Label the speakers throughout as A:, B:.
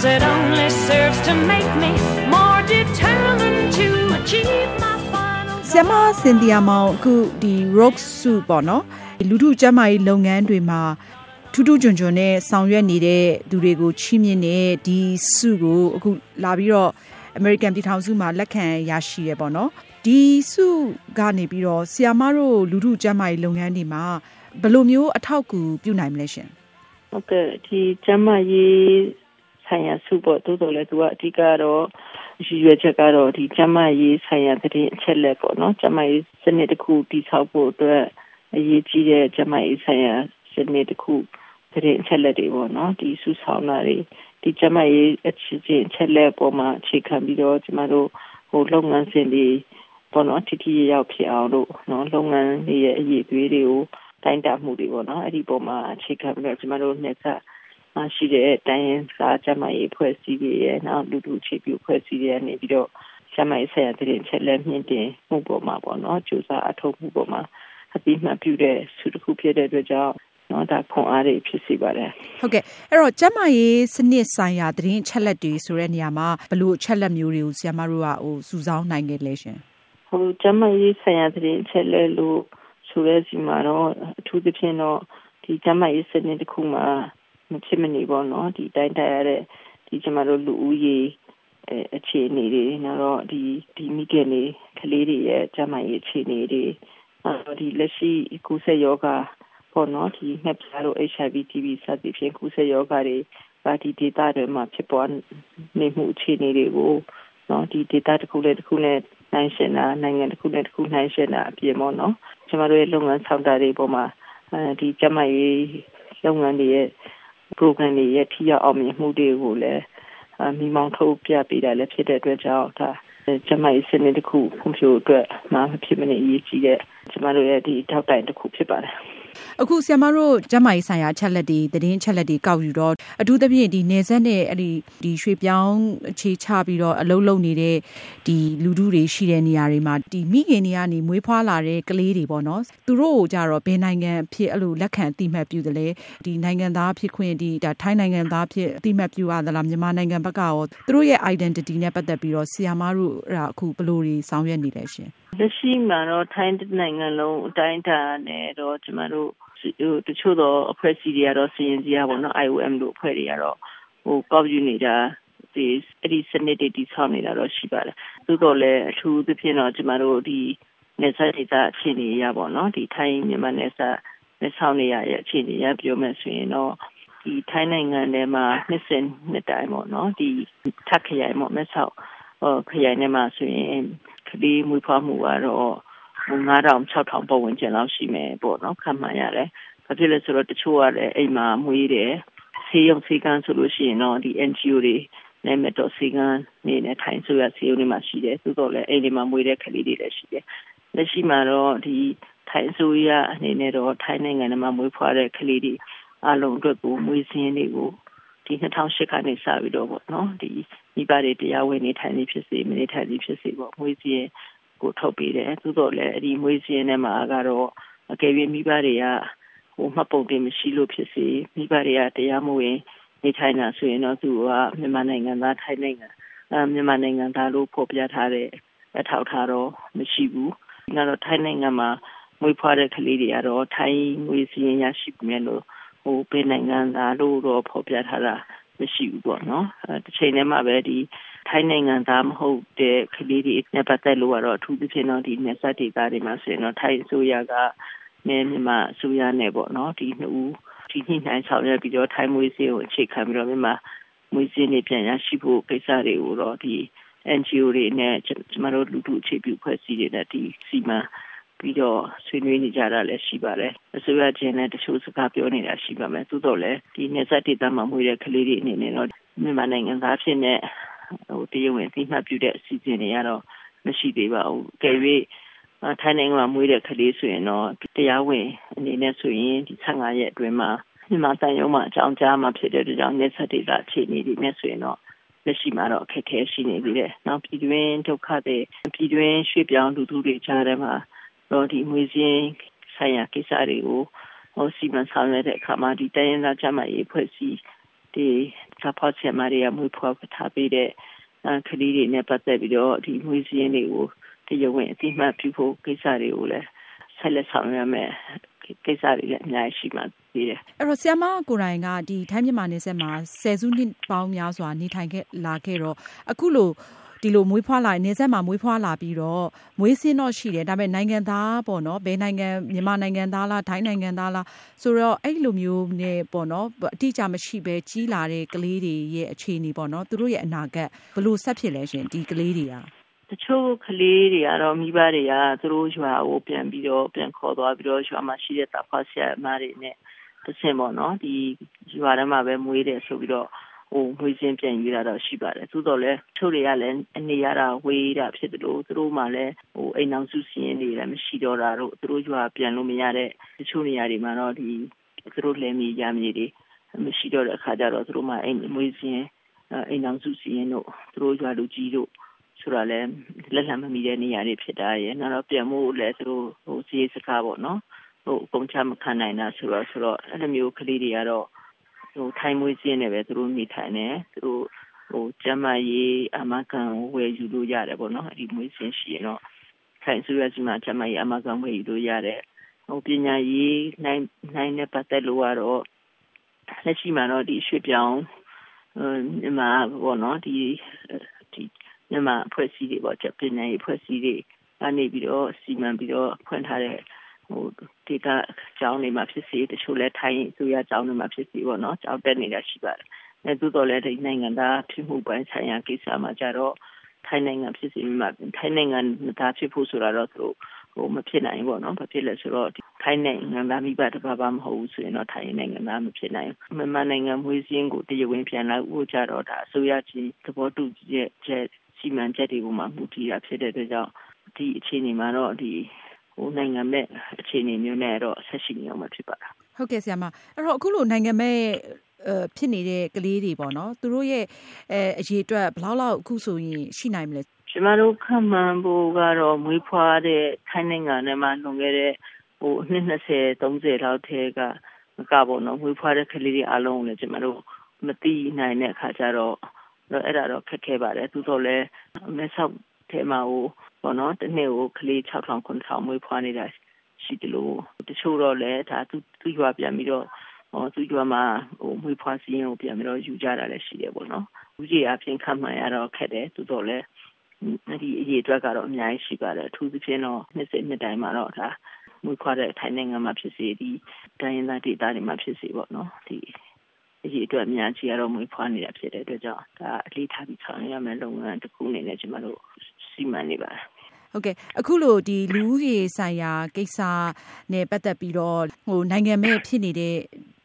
A: Cause it only serves to make me more determined to achieve my final
B: ဆ iam မစင်တီယာမောင်အခုဒီ rock စုပေါ့နော်လူထုကျန်းမာရေးလုပ်ငန်းတွေမှာထူးထူးချွန်ချွန်နဲ့ဆောင်ရွက်နေတဲ့သူတွေကိုချီးမြှင့်တဲ့ဒီစုကိုအခုလာပြီးတော့ American ပြည်ထောင်စုမှာလက်ခံရရှိရပေါ့နော်ဒီစုကနေပြီးတော့ဆီယာမတို့လူထုကျန်းမာရေးလုပ်ငန်းတွေမှာဘယ်လိုမျိုးအထောက်အကူပြုနိုင်မလဲရှင်
C: ဟုတ်ကဲ့ဒီကျမ်းမာရေး ဆိုင်ရာစုပေါ့တိုးတော်လဲသူကအဓိကတော့ရည်ရွယ်ချက်ကတော့ဒီကျမ်းမာရေးဆိုင်ရာသတင်းအချက်လက်ပေါ့နော်ကျမ်းမာရေးစနစ်တစ်ခုတည်ဆောက်ဖို့အတွက်အရေးကြီးတဲ့ကျမ်းမာရေးဆိုင်ရာစနစ်တစ်ခုသတင်းအချက်လက်တွေပေါ့နော်ဒီစုဆောင်းတာတွေဒီကျမ်းမာရေးအချင်းချင်းအချက်လက်ပေါ်မှာအခြေခံပြီးတော့ကျမတို့ဟိုလုပ်ငန်းစဉ်တွေပေါ့နော်ထိထိရောက်ဖြစ်အောင်လို့နော်လုပ်ငန်းတွေရဲ့အရေးအသွေးတွေကိုတိုင်းတာမှုတွေပေါ့နော်အဲ့ဒီပုံမှာအခြေခံပြီးတော့ကျမတို့နှစ်ဆက် ရှိတဲ့တိုင်းရင်းသားကျမရေးဖွဲ့စည်းတွေရဲ့နောက်လူလူအခြေပြုဖွဲ့စည်းတွေနေပြီးတော့ကျမရေးဆိုင်ရာတရင်ချက်လက်မြင့်တင်မှုပေါ်မှာပေါ့နော်ကြိုးစားအထောက်မှုပေါ်မှာအတိမတ်ပြုတဲ့စုတစ်ခုဖြစ်တဲ့အတွက်ကြောင့်နော်ဒါခွန်အားတွေဖြစ်စီပါတယ်
B: ဟုတ်ကဲ့အဲ့တော့ကျန်းမာရေးစနစ်ဆိုင်ရာသတင်းအချက်လက်တွေဆိုတဲ့နေရာမှာဘယ်လိုအချက်လက်မျိုးတွေကိုဆရာမတို့ကဟိုစုဆောင်းနိုင်ခဲ့လဲရှင်
C: ဟိုကျမရေးဆိုင်ရာသတင်းအချက်လက်လို့ဆိုတဲ့စီမှာတော့အထူးသဖြင့်တော့ဒီကျမရေးစနစ်တစ်ခုမှာ မဖြစ်မနေပေါ့နော်ဒီတိုင်းတိုင်းရတဲ့ဒီကျမတို့လူဦးရေအခြေအနေတွေနောက်တော့ဒီဒီမိခင်တွေကလေးတွေရဲ့ကျမရေးအခြေအနေတွေနောက်ဒီလက်ရှိကုသယောဂပေါ့နော်ဒီငှက်ပြားတို့ HIV TB စသဖြင့်ကုသယောဂတွေပါဒီ data တွေမှာဖြစ်ပေါ်နေမှုအခြေအနေတွေကိုနော်ဒီ data တစ်ခုနဲ့တစ်ခုနဲ့နိုင်ရှင်တာနိုင်ငံတစ်ခုနဲ့တစ်ခုနိုင်ရှင်တာအပြင်ပေါ့နော်ကျမတို့ရဲ့လုပ်ငန်းဆောင်တာတွေပေါ်မှာအဲဒီကျမရေးလုပ်ငန်းတွေရဲ့ program တွေရဲ့ထိရောက်အောင်မြင်မှုတွေကိုလည်းမိမောင်းထုတ်ပြပေးတာလည်းဖြစ်တဲ့အတွက်ကြောင့်ဒါကျမရေးစနစ်တစ်ခုဖွံ့ဖြိုးအတွက်မဖြစ်မနေအရေးကြီးတဲ့ကျမတို့ရဲ့ဒီထောက်တိုင်တစ်ခုဖြစ်ပါတယ်
B: အခုဆရာမတို့ကျမကြီးဆိုင်ရာချက်လက်တွေသတင်းချက်လက်တွေကောက်ယူတော့အထူးသဖြင့်ဒီနေဆက်နဲ့အဲ့ဒီဒီရွှေပြောင်းအခြေချပြီးတော့အလုံးလုံးနေတဲ့ဒီလူထုတွေရှိတဲ့နေရာတွေမှာဒီမိခင်တွေကနေမွေးဖွားလာတဲ့ကလေးတွေပေါ့နော်သူတို့ကိုကြတော့ဘယ်နိုင်ငံဖြစ်အဲ့လိုလက်ခံအတိမတ်ပြုတယ်လဲဒီနိုင်ငံသားဖြစ်ခွင့်ဒီဒါထိုင်းနိုင်ငံသားဖြစ်အတိမတ်ပြုရသလားမြန်မာနိုင်ငံဘက်ကရောသူတို့ရဲ့ identity နဲ့ပတ်သက်ပြီးတော့ဆီယာမတို့အခုဘယ်လိုတွေဆောင်ရွက်နေလဲရှင်
C: လက်ရှိမှာတော့ထိုင်းနိုင်ငံလုံးအတိုင်းအတာနဲ့တော့ကျမတို့တချို့တော့အဖွဲ့အစည်းတွေကတော့စီရင်စီရပေါ့နော် IOM တို့အဖွဲ့တွေကတော့ဟိုကောက်ယူနေတာဒီအဲ့ဒီစနစ်တွေတည်ဆောက်နေတာတော့ရှိပါတယ်သို့တော်လည်းအထူးသဖြင့်တော့ကျမတို့ဒီနေဆက်ဒေသအခြေအနေရပေါ့နော်ဒီထိုင်းမြန်မာနေဆက်နေဆောင်နေရရဲ့အခြေအနေရပြောမယ်ဆိုရင်တော့ဒီထိုင်းနိုင်ငံထဲမှာနှစ်စဉ်နှစ်တိုင်းပေါ့နော်ဒီထပ်ခရိုင်ပေါ့မဲဆောက်ဟိုခရိုင်ထဲမှာဆိုရင် ကလေးမွေးဖွားမှုကတော့9000 6000ပတ်ဝန်းကျင်လောက်ရှိမယ်ပေါ့နော်ခံမှန်းရတယ်။ဘာဖြစ်လဲဆိုတော့တချို့ကလည်းအိမ်မှာမွေးတယ်ဆေးရုံဆေးကန်းဆိုလို့ရှိရင်တော့ဒီ NGO တွေနဲ့မတော်ဆေးကန်းနေနဲ့ထိုင်းဆိုရဆေးရုံတွေမှာရှိတယ်သို့တော်လည်းအိမ်တွေမှာမွေးတဲ့ကလေးတွေလည်းရှိတယ်။လက်ရှိမှာတော့ဒီထိုင်းဆိုရအနေနဲ့တော့ထိုင်းနိုင်ငံမှာမွေးဖွားတဲ့ကလေးတွေအလုံးအတွက်ကိုမွေးစင်းတွေကို ဒီ2008ကနေစပြီးတော့ပေါ့နော်ဒီမိဘတွေတရားဝင်နေထိုင်နေဖြစ်စေမနေထိုင်နေဖြစ်စေပေါ့မွေးစင်းကိုထုတ်ပေးတယ်သို့တော်လည်းအဲ့ဒီမွေးစင်းထဲမှာကတော့အကယ်၍မိဘတွေကဟိုမှတ်ပုံတင်မရှိလို့ဖြစ်စေမိဘတွေကတရားမဝင်နေထိုင်တာဆိုရင်တော့သူကမြန်မာနိုင်ငံသားထိုင်းနိုင်ငံအဲမြန်မာနိုင်ငံသားလို့ဖော်ပြထားတဲ့အထောက်ထားတော့မရှိဘူး။နောက်တော့ထိုင်းနိုင်ငံမှာမွေးဖွားတဲ့ကလေးတွေကတော့ထိုင်းငွေစည်းရရှိပြီလို့ ဟိုဘယ်နိုင်ငံသားလို့တော့ဖော်ပြထားတာမရှိဘူးပေါ့နော်အဲတစ်ချိန်တည်းမှာပဲဒီထိုင်းနိုင်ငံသားမဟုတ်တဲ့ကလေးတွေနဲ့ပတ်သက်လို့ကတော့အထူးသဖြင့်တော့ဒီနေဆက်ဒေသတွေမှာဆိုရင်တော့ထိုင်းအစိုးရကနေမြန်မာအစိုးရနဲ့ပေါ့နော်ဒီနှစ်ဦးဒီညှိနှိုင်းဆောင်ရွက်ပြီးတော့ထိုင်းမွေးစည်းကိုအခြေခံပြီးတော့မြန်မာမွေးစည်းနေပြန်ရရှိဖို့ကိစ္စတွေကိုတော့ဒီ NGO တွေနဲ့ကျမတို့လူထုအခြေပြုဖွဲ့စည်းတွေနဲ့ဒီစီမံ ပြီးတော့ဆွေးနွေးနေကြတာလည်းရှိပါတယ်အစိုးရချင်းနဲ့တချို့စကားပြောနေတာရှိပါမယ်သို့တော့လည်းဒီနေဆက်ဒေသမမွေးတဲ့ကလေးတွေအနေနဲ့တော့မြန်မာနိုင်ငံသားဖြစ်နေဟိုတရားဝင်သိမှတ်ပြုတဲ့အစီအစဉ်တွေကတော့မရှိသေးပါဘူး။ကြွေထိုင်းနိုင်ငံမှာမွေးတဲ့ကလေးဆိုရင်တော့တရားဝင်အနေနဲ့ဆိုရင်ဒီ15ရက်အတွင်းမှာမြန်မာတန်ရုံးမှာအကြောင်းကြားမှာဖြစ်တဲ့ကြောင့်နေဆက်ဒေသအခြေအနေတွေနဲ့ဆိုရင်တော့လက်ရှိမှာတော့အခက်အခဲရှိနေသေးတယ်။နောက်ပြည်တွင်းဒုက္ခတွေပြည်တွင်းရွှေ့ပြောင်းလူထုတွေကြားထဲမှာ တော့ဒီမွေးစင်းဆိုင်ရာကိစ္စတွေကိုဟိုစီမံဆောင်ရွက်တဲ့အခါမှာဒီတိုင်းရင်းသားကျမရေးဖွဲ့စည်းဒီစာဖောက်ချက်မတွေကမွေးဖွားထားပေးတဲ့ကလေးတွေနဲ့ပတ်သက်ပြီးတော့ဒီမွေးစင်းတွေကိုတရားဝင်အတိမတ်ပြုဖို့ကိစ္စတွေကိုလည်းဆက်လက်ဆောင်ရွက်မယ်ကိစ္စတွေလည်းအများကြီးရှိမှသေးတယ်
B: အဲ့တော့ဆ iam မကိုရိုင်ကဒီထိုင်းမြန်မာနယ်စပ်မှာဆယ်စုနှစ်ပေါင်းများစွာနေထိုင်ခဲ့လာခဲ့တော့အခုလို ဒီလိုမွေးဖွားလာနေဆက်မှာမွေးဖွားလာပြီးတော့မွေးစင်းတော့ရှိတယ်ဒါပေမဲ့နိုင်ငံသားပေါ့နော်ဘယ်နိုင်ငံမြန်မာနိုင်ငံသားလားထိုင်းနိုင်ငံသားလားဆိုတော့အဲ့လိုမျိုးနဲ့ပေါ့နော်အတိအကျမရှိပဲကြီးလာတဲ့ကလေးတွေရဲ့အခြေအနေပေါ့နော်သူတို့ရဲ့အနာဂတ်ဘယ်လိုဆက်ဖြစ်လဲရှင်ဒီကလေးတွေက
C: တချို့ကလေးတွေကတော့မိဘတွေကသူတို့ရွာကိုပြန်ပြီးတော့ပြန်ခေါ်သွားပြီးတော့ရွာမှာရှိတဲ့တာဖာဆရာမတွေနဲ့တစ်ဆင့်ပေါ့နော်ဒီရွာထဲမှာပဲမွေးတယ်ဆိုပြီးတော့ ဟိုမွေးစင်းပြန်ယူတာတော့ရှိပါတယ်သို့တော်လည်းချို့တွေကလည်းအနေရတာဝေးတာဖြစ်တယ်လို့သူတို့မှလည်းဟိုအိမ်အောင်စုစည်းနေတယ်မရှိတော့တာတို့သူတို့ရွာပြန်လို့မရတဲ့တချို့နေရာတွေမှာတော့ဒီသူတို့လည်းမြေရမြေတွေမရှိတော့တဲ့အခါကျတော့သူတို့မှအိမ်မွေးစင်းအိမ်အောင်စုစည်းရင်တို့သူတို့ရွာလူကြီးတို့ဆိုတာလည်းလက်လံမမီတဲ့နေရာတွေဖြစ်တာရဲ့နောက်တော့ပြန်မှုလည်းသူတို့ဟိုစီးစကားပေါ့နော်ဟိုအကုန်ချမခံနိုင်တာဆိုတော့ဆိုတော့အဲ့လိုမျိုးကလေးတွေကတော့ ဟိုထိုင်မွေးစင်းနေပဲသူတို့နေထိုင်နေသူတို့ဟိုကျမရေးအမကန်ဝယ်ယူလို့ရတယ်ပေါ့နော်အဲ့ဒီမွေးစင်းရှိရင်တော့ထိုင်ဆိုရစီမှာကျမရေးအမကန်ဝယ်ယူလို့ရတယ်ဟိုပညာရေးနိုင်နိုင်နဲ့ပတ်သက်လို့ကတော့လက်ရှိမှာတော့ဒီရွှေပြောင်းဟိုမှာပေါ့နော်ဒီဒီမြန်မာအဖွဲ့အစည်းတွေပေါ့ကျပညာရေးအဖွဲ့အစည်းတွေကနေပြီးတော့စီမံပြီးတော့ဖွင့်ထားတဲ့ ဟိုဒေတာကျောင်းတွေမှာဖြစ်စေတချို့လဲထိုင်းဆိုရကျောင်းတွေမှာဖြစ်စေပေါ့နော်ကျောင်းတက်နေတာရှိပါတယ်။အဲသို့တော်လည်းဒီနိုင်ငံသားဖြစ်မှုပိုင်းဆိုင်ရာကိစ္စမှာကြတော့ထိုင်းနိုင်ငံဖြစ်စီမှာထိုင်းနိုင်ငံသားဖြစ်ဖို့ဆိုတာတော့သူဟိုမဖြစ်နိုင်ပေါ့နော်။ဘာဖြစ်လဲဆိုတော့ထိုင်းနိုင်ငံသားမိဘတစ်ပါးပါမဟုတ်ဘူးဆိုရင်တော့ထိုင်းနိုင်ငံသားမဖြစ်နိုင်ဘူး။မြန်မာနိုင်ငံမွေးစင်းကိုတရားဝင်ပြန်လာဖို့ကြတော့ဒါအစိုးရချင်းသဘောတူချက်စီမံချက်တွေပေါ်မှာမူတည်တာဖြစ်တဲ့အတွက်ကြောင့်ဒီအခြေအနေမှာတော့ဒီ ဟိုနိုင်ငံမဲ့အခြေအနေမျိုးနဲ့တော့ဆက်ရှိနေအောင်မှာဖြစ်ပါတာ
B: ဟုတ်ကဲ့ဆရာမအဲ့တော့အခုလိုနိုင်ငံမဲ့ဖြစ်နေတဲ့ကလေးတွေပေါ့နော်သူတို့ရဲ့အဲအရေးအတွက်ဘယ်လောက်လောက်အခုဆိုရင်ရှိနိုင်မလဲ
C: ကျမတို့ခံမှန်းဖို့ကတော့မွေးဖွားတဲ့ထိုင်းနိုင်ငံထဲမှာလွန်ခဲ့တဲ့ဟိုနှစ်20 30လောက်ထဲကမကပေါ့နော်မွေးဖွားတဲ့ကလေးတွေအားလုံးကိုလည်းကျမတို့မသိနိုင်တဲ့အခါကျတော့တော့အဲ့ဒါတော့ခက်ခဲပါတယ်သူတို့လည်းမဲဆောက်ထဲမှာဟို ပေါ့နော်တနေ့ကိုကလေး6000 9000မွေးဖွားနေတာရှိတယ်လို့တချို့တော့လည်းဒါသူသူရွာပြန်ပြီးတော့ဟောသူရွာမှာဟိုမွေးဖွားစီးရင်ကိုပြန်ပြီးတော့ယူကြတာလည်းရှိတယ်ပေါ့နော်ဦးကြီးအပြင်ခံမှန်ရတော့ခက်တယ်သူတို့လည်းအဲ့ဒီအရေးအတွက်ကတော့အများကြီးရှိပါတယ်အထူးသဖြင့်တော့နှစ်စိနှစ်တိုင်းမှာတော့ဒါမွေးခွာတဲ့ထိုင်းနိုင်ငံမှာဖြစ်စေဒီတိုင်းရင်းသားဒေသတွေမှာဖြစ်စေပေါ့နော်ဒီအရေးအတွက်အများကြီးကတော့မွေးဖွားနေတာဖြစ်တဲ့အတွက်ကြောင့်ဒါအလေးထားပြီးဆောင်ရွက်ရမယ့်လုပ်ငန်းတစ်ခုအနေနဲ့ကျွန်တော်တို့ စီမံနေပါတယ်
B: ဟုတ်ကဲ့အခုလိုဒီလူဦးရေဆိုင်ရာကိစ္စနဲ့ပတ်သက်ပြီးတော့ဟိုနိုင်ငံမဲ့ဖြစ်နေတဲ့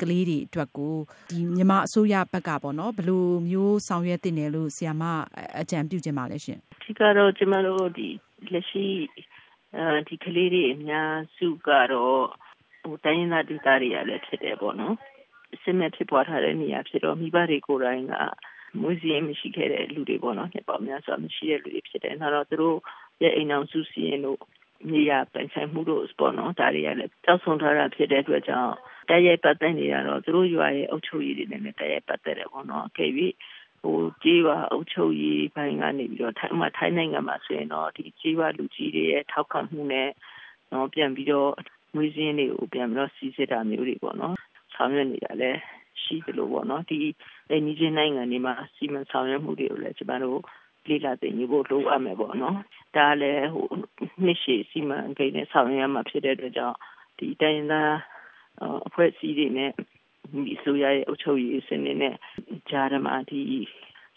B: ကလေးတွေအတွက်ကိုဒီမြန်မာအစိုးရဘက်ကပေါ့နော်ဘယ်လိုမျိုးဆောင်ရွက်တင်တယ်လို့ဆရာမအကြံပြုခြင်းပါလဲရှင်
C: ဒီကတော့ကျမတို့ဒီလက်ရှိအဲဒီကလေးတွေအများစုကတော့ဟိုတိုင်းရင်းသားဒေသတွေကလည်းဖြစ်တယ်ပေါ့နော်အစစ်မဲ့ဖြစ်ပွားထားတဲ့နေရာဖြစ်တော့မိဘတွေကိုယ်တိုင်က မွေးစီရင်မရှိခဲ့တဲ့လူတွေပေါ့နော်နှစ်ပေါင်းများစွာမရှိတဲ့လူတွေဖြစ်တယ်။နောက်တော့သူတို့ရဲ့အိမ်အောင်စုစီရင်တို့မြေယာပိုင်ဆိုင်မှုတို့ပေါ့နော်ဒါတွေကလည်းတောက်ဆုံထားတာဖြစ်တဲ့အတွက်ကြောင့်တရရိုက်ပတ်သက်နေရတော့သူတို့ရွာရဲ့အုပ်ချုပ်ရေးတွေနဲ့တရရိုက်ပတ်သက်တယ်ပေါ့နော်။အကယ်၍ဟိုကြေးရွာအုပ်ချုပ်ရေးဘိုင်းကနေပြီးတော့ထိုင်းမှာထိုင်းနိုင်ငံမှာဆိုရင်တော့ဒီကြေးရွာလူကြီးတွေရဲ့ထောက်ခံမှုနဲ့တော့ပြန်ပြီးတော့ငွေစင်းတွေကိုပြန်ပြီးတော့စီစစ်တာမျိုးတွေပေါ့နော် ဆောင်ရွက်နေတာလည်းရှိသလိုပေါ့နော်ဒီအဲညီချင်းနိုင်ငံတွေမှာစီမံဆောင်ရွက်မှုတွေကိုလည်းကျွန်တော်တို့လေ့လာသိနေဖို့လိုအပ်မယ်ပေါ့နော်ဒါလည်းဟိုနှစ်ရှည်စီမံကိန်းနဲ့ဆောင်ရွက်မှာဖြစ်တဲ့အတွက်ကြောင့်ဒီတိုင်းသားအဖွဲ့အစည်းတွေနဲ့ဒီဆိုရရဲ့အုပ်ချုပ်ရေးစနစ်နဲ့ကြားထဲမှာဒီ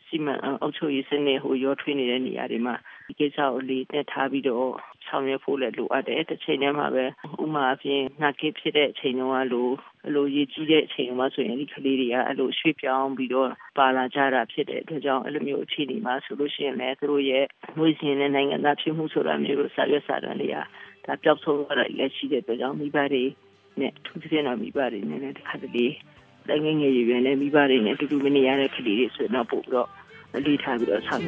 C: စီမံအုပ်ချုပ်ရေးစနစ်ဟိုရောထွေးနေတဲ့နေရာတွေမှာဒီကိစ္စကိုလေးတက်ထားပြီးတော့ဆောင်ရွက်ဖို့လည်းလိုအပ်တယ်တစ်ချိန်တည်းမှာပဲဥမာအပြင်ငှက်ကိဖြစ်တဲ့အချိန်တုန်းကလိုအလိုရေးကြီးတဲ့အချိန်မှာဆိုရင်ဒီကလေးတွေကအဲ့လိုရွှေ့ပြောင်းပြီးတော့ပါလာကြတာဖြစ်တဲ့အတွက်ကြောင့်အဲ့လိုမျိုးအခြေအနေမှာဆိုလို့ရှိရင်လည်းသူတို့ရဲ့ငွေစင်နဲ့နိုင်ငံသားဖြစ်မှုဆိုတာမျိုးကိုစာရွက်စာတမ်းတွေကဒါပျောက်ဆုံးသွားတာလည်းရှိတဲ့အတွက်ကြောင့်မိဘတွေနဲ့ထူးထူးခြားခြားမိဘတွေနဲ့တခါတလေတိုင်းငယ်ငယ်ရွယ်ရွယ်နဲ့မိဘတွေနဲ့တူတူမနေရတဲ့ကလေးတွေဆိုတော့ပို့ပြီးတော့ အလေးထားပြီးတော့ဆောင်